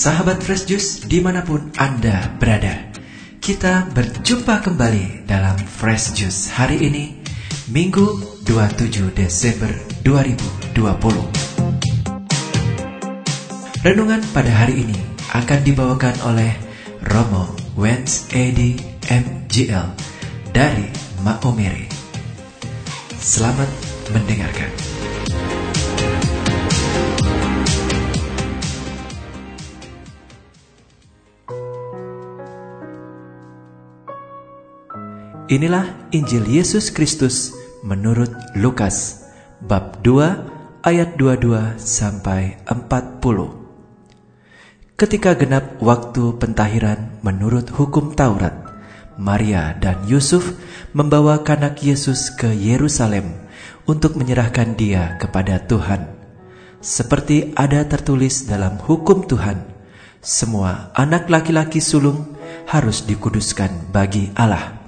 sahabat Fresh Juice di mana pun Anda berada. Kita berjumpa kembali dalam Fresh Juice hari ini, Minggu 27 Desember 2020. Renungan pada hari ini akan dibawakan oleh Romo Wens Edi MGL dari Maomere. Selamat mendengarkan. Inilah Injil Yesus Kristus menurut Lukas bab 2 ayat 22 sampai 40. Ketika genap waktu pentahiran menurut hukum Taurat, Maria dan Yusuf membawa kanak Yesus ke Yerusalem untuk menyerahkan dia kepada Tuhan. Seperti ada tertulis dalam hukum Tuhan, semua anak laki-laki sulung harus dikuduskan bagi Allah.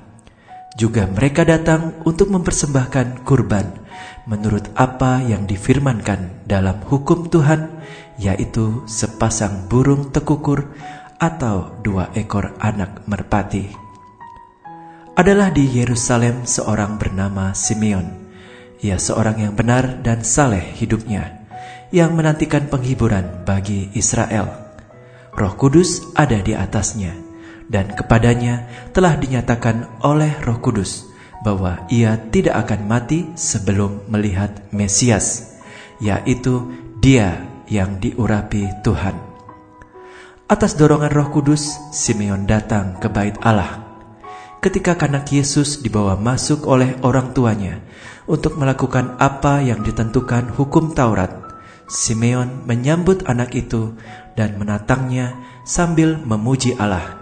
Juga mereka datang untuk mempersembahkan kurban menurut apa yang difirmankan dalam hukum Tuhan, yaitu sepasang burung tekukur atau dua ekor anak merpati. Adalah di Yerusalem seorang bernama Simeon. Ia seorang yang benar dan saleh hidupnya, yang menantikan penghiburan bagi Israel. Roh Kudus ada di atasnya dan kepadanya telah dinyatakan oleh Roh Kudus bahwa ia tidak akan mati sebelum melihat Mesias, yaitu Dia yang diurapi Tuhan. Atas dorongan Roh Kudus, Simeon datang ke Bait Allah. Ketika kanak Yesus dibawa masuk oleh orang tuanya untuk melakukan apa yang ditentukan hukum Taurat, Simeon menyambut anak itu dan menatangnya sambil memuji Allah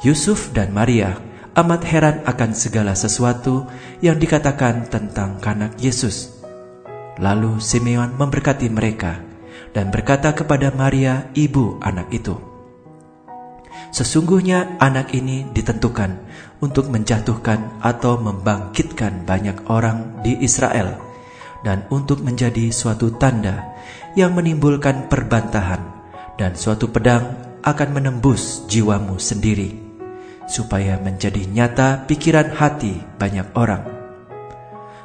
Yusuf dan Maria amat heran akan segala sesuatu yang dikatakan tentang kanak Yesus. Lalu Simeon memberkati mereka dan berkata kepada Maria, ibu anak itu, Sesungguhnya anak ini ditentukan untuk menjatuhkan atau membangkitkan banyak orang di Israel dan untuk menjadi suatu tanda yang menimbulkan perbantahan dan suatu pedang akan menembus jiwamu sendiri supaya menjadi nyata pikiran hati banyak orang.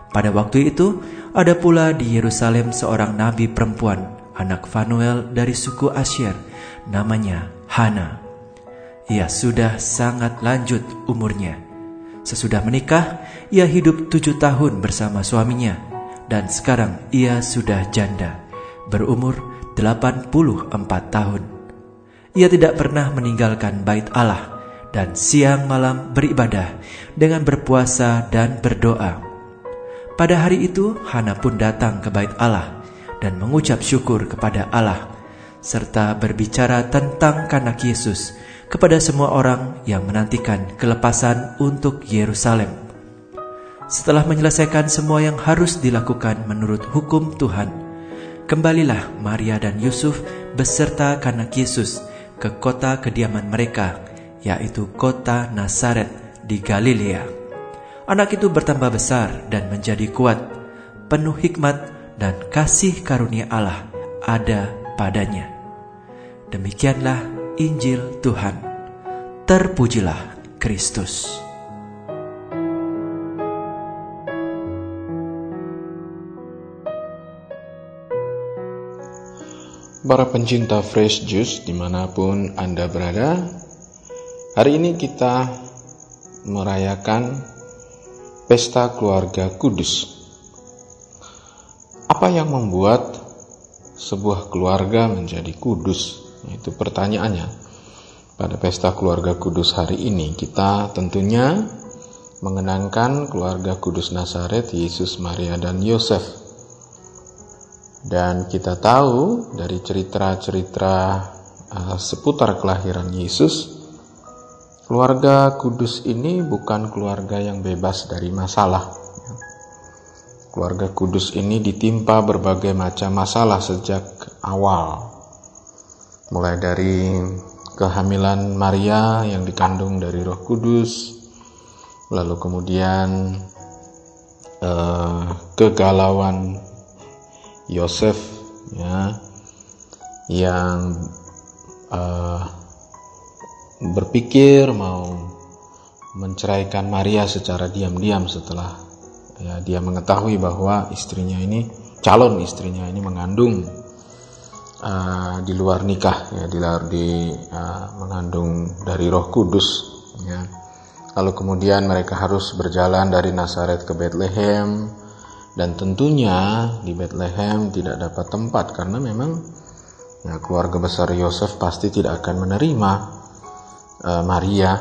Pada waktu itu, ada pula di Yerusalem seorang nabi perempuan, anak Fanuel dari suku Asyir, namanya Hana. Ia sudah sangat lanjut umurnya. Sesudah menikah, ia hidup tujuh tahun bersama suaminya, dan sekarang ia sudah janda, berumur 84 tahun. Ia tidak pernah meninggalkan bait Allah dan siang malam beribadah dengan berpuasa dan berdoa. Pada hari itu, Hana pun datang ke bait Allah dan mengucap syukur kepada Allah, serta berbicara tentang kanak Yesus kepada semua orang yang menantikan kelepasan untuk Yerusalem. Setelah menyelesaikan semua yang harus dilakukan menurut hukum Tuhan, kembalilah Maria dan Yusuf beserta kanak Yesus ke kota kediaman mereka yaitu kota Nazaret di Galilea. Anak itu bertambah besar dan menjadi kuat, penuh hikmat dan kasih karunia Allah ada padanya. Demikianlah Injil Tuhan. Terpujilah Kristus. Para pencinta fresh juice di mana pun Anda berada, Hari ini kita merayakan pesta keluarga kudus. Apa yang membuat sebuah keluarga menjadi kudus? Itu pertanyaannya. Pada pesta keluarga kudus hari ini kita tentunya mengenangkan keluarga kudus Nazaret, Yesus, Maria, dan Yosef. Dan kita tahu dari cerita-cerita uh, seputar kelahiran Yesus, keluarga kudus ini bukan keluarga yang bebas dari masalah. Keluarga kudus ini ditimpa berbagai macam masalah sejak awal. Mulai dari kehamilan Maria yang dikandung dari Roh Kudus, lalu kemudian uh, kegalauan Yosef ya yang uh, berpikir mau menceraikan Maria secara diam-diam setelah ya dia mengetahui bahwa istrinya ini calon istrinya ini mengandung uh, di luar nikah ya di luar di uh, mengandung dari Roh Kudus ya. Lalu kemudian mereka harus berjalan dari Nazaret ke Bethlehem dan tentunya di Bethlehem tidak dapat tempat karena memang ya, keluarga besar Yosef pasti tidak akan menerima uh, Maria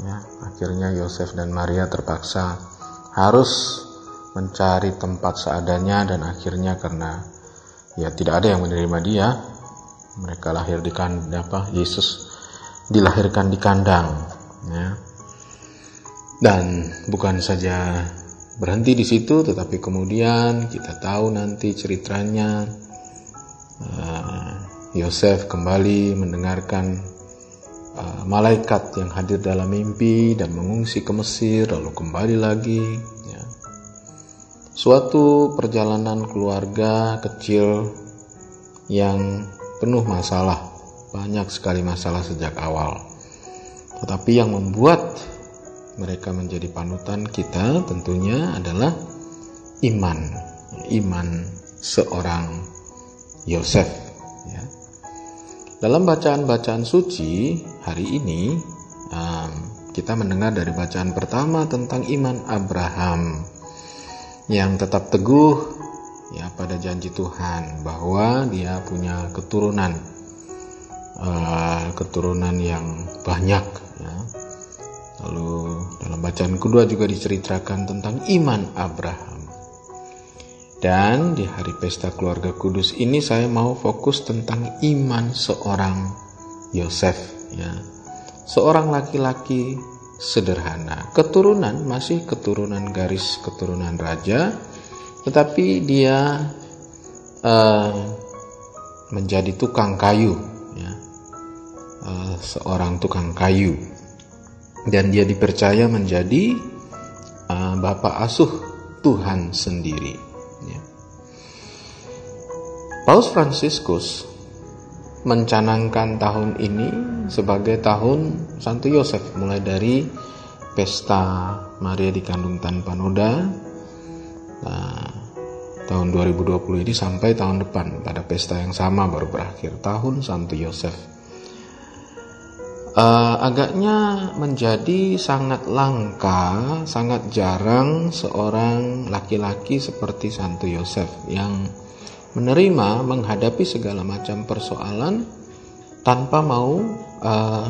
ya, akhirnya Yosef dan Maria terpaksa harus mencari tempat seadanya dan akhirnya karena ya tidak ada yang menerima dia mereka lahir di kandang apa Yesus dilahirkan di kandang ya. Dan bukan saja berhenti di situ, tetapi kemudian kita tahu nanti ceritanya uh, Yosef kembali mendengarkan uh, malaikat yang hadir dalam mimpi dan mengungsi ke Mesir, lalu kembali lagi. Ya. Suatu perjalanan keluarga kecil yang penuh masalah, banyak sekali masalah sejak awal. Tetapi yang membuat mereka menjadi panutan kita tentunya adalah iman iman seorang Yosef ya. dalam bacaan-bacaan suci hari ini um, kita mendengar dari bacaan pertama tentang iman Abraham yang tetap teguh ya pada janji Tuhan bahwa dia punya keturunan uh, keturunan yang banyak ya Lalu dalam bacaan kedua juga diceritakan tentang iman Abraham. Dan di hari pesta keluarga kudus ini saya mau fokus tentang iman seorang Yosef ya. Seorang laki-laki sederhana. Keturunan masih keturunan garis keturunan raja, tetapi dia uh, menjadi tukang kayu ya. Uh, seorang tukang kayu dan dia dipercaya menjadi uh, bapak asuh Tuhan sendiri. Ya. Paus Fransiskus mencanangkan tahun ini sebagai tahun Santo Yosef mulai dari pesta Maria dikandung tanpa noda nah, tahun 2020 ini sampai tahun depan pada pesta yang sama baru berakhir tahun Santo Yosef. Uh, agaknya menjadi sangat langka, sangat jarang seorang laki-laki seperti Santo Yosef yang menerima menghadapi segala macam persoalan tanpa mau uh,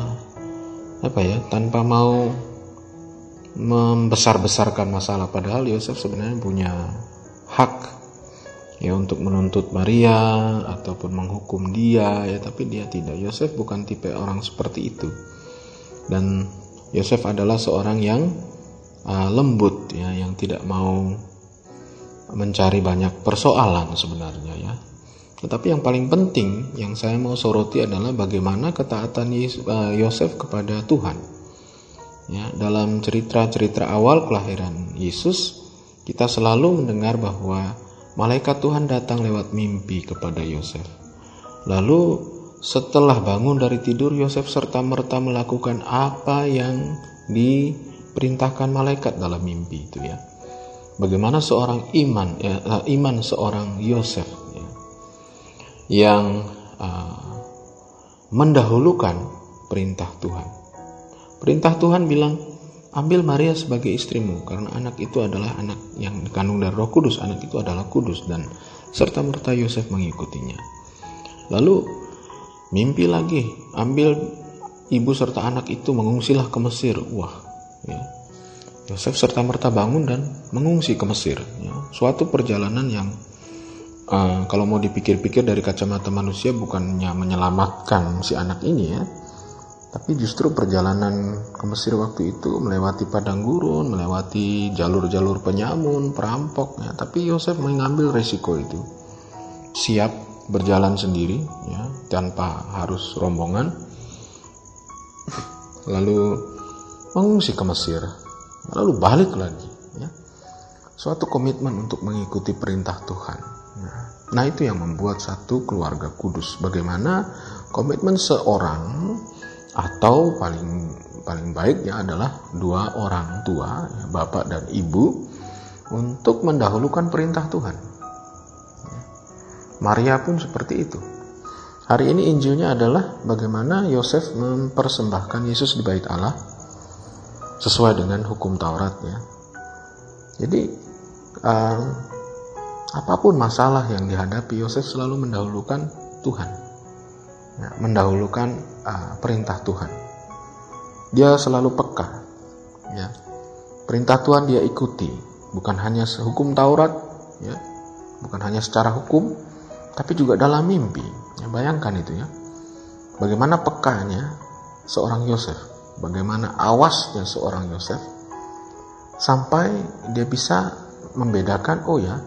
apa ya, tanpa mau membesar-besarkan masalah. Padahal Yosef sebenarnya punya hak ya untuk menuntut Maria ataupun menghukum dia ya tapi dia tidak. Yosef bukan tipe orang seperti itu. Dan Yosef adalah seorang yang uh, lembut ya yang tidak mau mencari banyak persoalan sebenarnya ya tetapi yang paling penting yang saya mau soroti adalah bagaimana ketaatan uh, Yosef kepada Tuhan ya dalam cerita-cerita awal kelahiran Yesus kita selalu mendengar bahwa malaikat Tuhan datang lewat mimpi kepada Yosef. Lalu setelah bangun dari tidur Yosef serta merta melakukan apa yang diperintahkan malaikat dalam mimpi itu ya. Bagaimana seorang iman ya, eh, iman seorang Yosef ya, yang uh, mendahulukan perintah Tuhan. Perintah Tuhan bilang ambil Maria sebagai istrimu karena anak itu adalah anak yang dikandung dari Roh Kudus anak itu adalah kudus dan serta merta Yosef mengikutinya lalu mimpi lagi ambil ibu serta anak itu mengungsilah ke Mesir wah ya. Yosef serta merta bangun dan mengungsi ke Mesir ya. suatu perjalanan yang uh, kalau mau dipikir-pikir dari kacamata manusia bukannya menyelamatkan si anak ini ya, tapi justru perjalanan ke Mesir waktu itu melewati padang gurun, melewati jalur-jalur penyamun, perampok ya, tapi Yosef mengambil resiko itu. Siap berjalan sendiri ya, tanpa harus rombongan. Lalu mengungsi ke Mesir, lalu balik lagi ya. Suatu komitmen untuk mengikuti perintah Tuhan. Ya. Nah, itu yang membuat satu keluarga kudus. Bagaimana komitmen seorang atau paling paling baiknya adalah dua orang tua, ya, bapak dan ibu, untuk mendahulukan perintah Tuhan. Maria pun seperti itu. Hari ini Injilnya adalah bagaimana Yosef mempersembahkan Yesus di bait Allah sesuai dengan hukum Taurat ya. Jadi um, apa pun masalah yang dihadapi Yosef selalu mendahulukan Tuhan, ya, mendahulukan uh, perintah Tuhan. Dia selalu peka, ya. Perintah Tuhan dia ikuti, bukan hanya hukum Taurat, ya, bukan hanya secara hukum, tapi juga dalam mimpi. Ya, bayangkan itu ya, bagaimana pekanya seorang Yosef, bagaimana awasnya seorang Yosef sampai dia bisa membedakan oh ya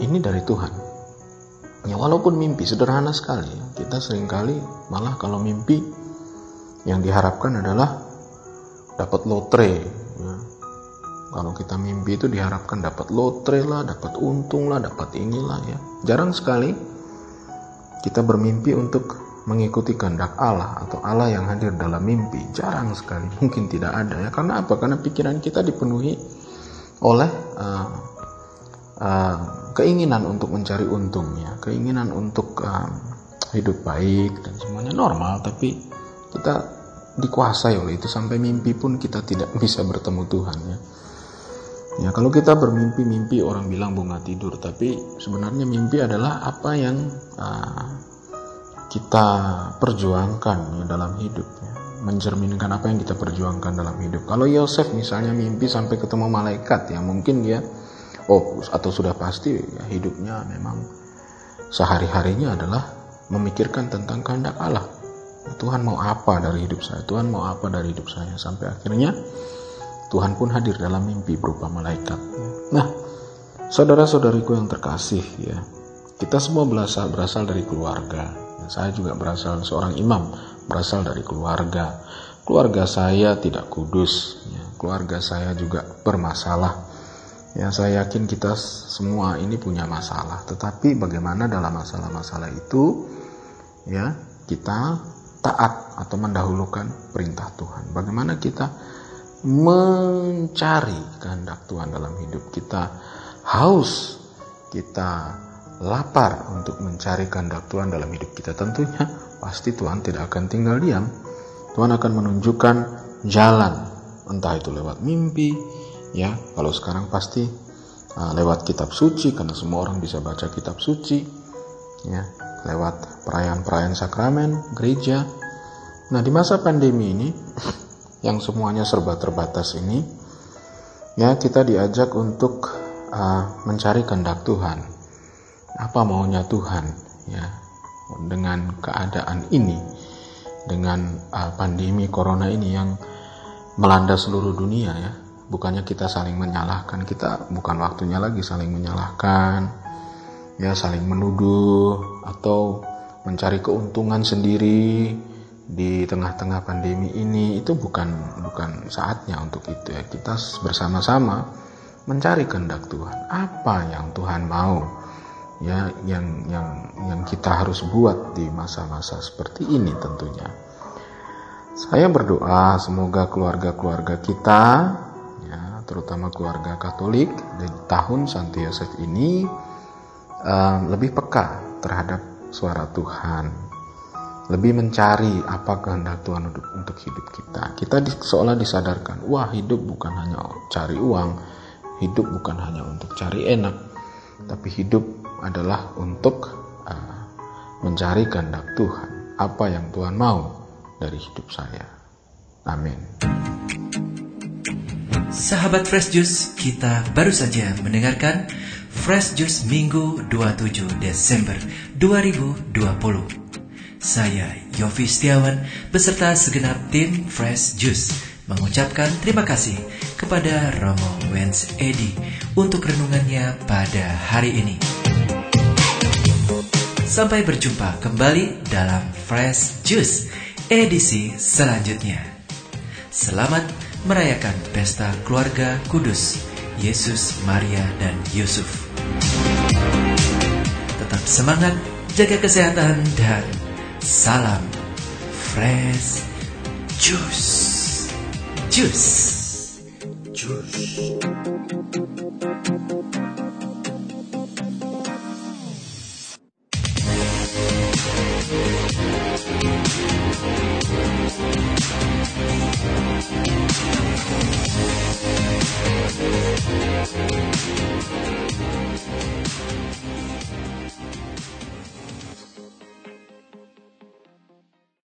ini dari Tuhan ya walaupun mimpi sederhana sekali kita sering kali malah kalau mimpi yang diharapkan adalah dapat lotre ya. kalau kita mimpi itu diharapkan dapat lotre lah dapat untung lah dapat inilah ya jarang sekali kita bermimpi untuk mengikuti kehendak Allah atau Allah yang hadir dalam mimpi. Jarang sekali mungkin tidak ada ya. Karena apa? Karena pikiran kita dipenuhi oleh uh, uh, keinginan untuk mencari untungnya. Keinginan untuk uh, hidup baik dan semuanya normal tapi kita dikuasai oleh itu. Sampai mimpi pun kita tidak bisa bertemu Tuhan ya. Ya, kalau kita bermimpi-mimpi orang bilang bunga tidur, tapi sebenarnya mimpi adalah apa yang uh, kita perjuangkan ya, dalam hidup ya. mencerminkan apa yang kita perjuangkan dalam hidup. Kalau Yosef misalnya mimpi sampai ketemu malaikat ya mungkin dia oh atau sudah pasti ya, hidupnya memang sehari-harinya adalah memikirkan tentang kehendak Allah. Tuhan mau apa dari hidup saya? Tuhan mau apa dari hidup saya? Sampai akhirnya Tuhan pun hadir dalam mimpi berupa malaikat. Nah saudara-saudariku yang terkasih ya kita semua berasal berasal dari keluarga saya juga berasal seorang imam, berasal dari keluarga. Keluarga saya tidak kudus, ya. keluarga saya juga bermasalah. Ya, saya yakin kita semua ini punya masalah. Tetapi bagaimana dalam masalah-masalah itu, ya kita taat atau mendahulukan perintah Tuhan. Bagaimana kita mencari kehendak Tuhan dalam hidup kita, haus kita lapar untuk mencari kehendak Tuhan dalam hidup kita, tentunya pasti Tuhan tidak akan tinggal diam. Tuhan akan menunjukkan jalan, entah itu lewat mimpi, ya. Kalau sekarang pasti uh, lewat kitab suci, karena semua orang bisa baca kitab suci, ya. Lewat perayaan-perayaan sakramen, gereja. Nah, di masa pandemi ini, yang semuanya serba terbatas ini, ya kita diajak untuk uh, mencari kehendak Tuhan apa maunya Tuhan? Ya dengan keadaan ini dengan uh, pandemi corona ini yang melanda seluruh dunia ya. Bukannya kita saling menyalahkan kita bukan waktunya lagi saling menyalahkan ya saling menuduh atau mencari keuntungan sendiri di tengah-tengah pandemi ini. Itu bukan bukan saatnya untuk itu ya. Kita bersama-sama mencari kehendak Tuhan. Apa yang Tuhan mau ya yang yang yang kita harus buat di masa-masa seperti ini tentunya. Saya berdoa semoga keluarga-keluarga kita ya terutama keluarga Katolik di tahun Santo Yosef ini um, lebih peka terhadap suara Tuhan, lebih mencari apa kehendak Tuhan untuk, untuk hidup kita. Kita di, seolah disadarkan, wah hidup bukan hanya cari uang, hidup bukan hanya untuk cari enak, tapi hidup adalah untuk uh, mencari kehendak Tuhan, apa yang Tuhan mau dari hidup saya. Amin. Sahabat Fresh Juice, kita baru saja mendengarkan Fresh Juice Minggu 27 Desember 2020. Saya Yofi Setiawan beserta segenap tim Fresh Juice mengucapkan terima kasih kepada Romo Wens Edi untuk renungannya pada hari ini. Sampai berjumpa kembali dalam Fresh Juice edisi selanjutnya. Selamat merayakan pesta keluarga kudus Yesus, Maria, dan Yusuf. Tetap semangat, jaga kesehatan, dan salam fresh juice. Juice. Juice.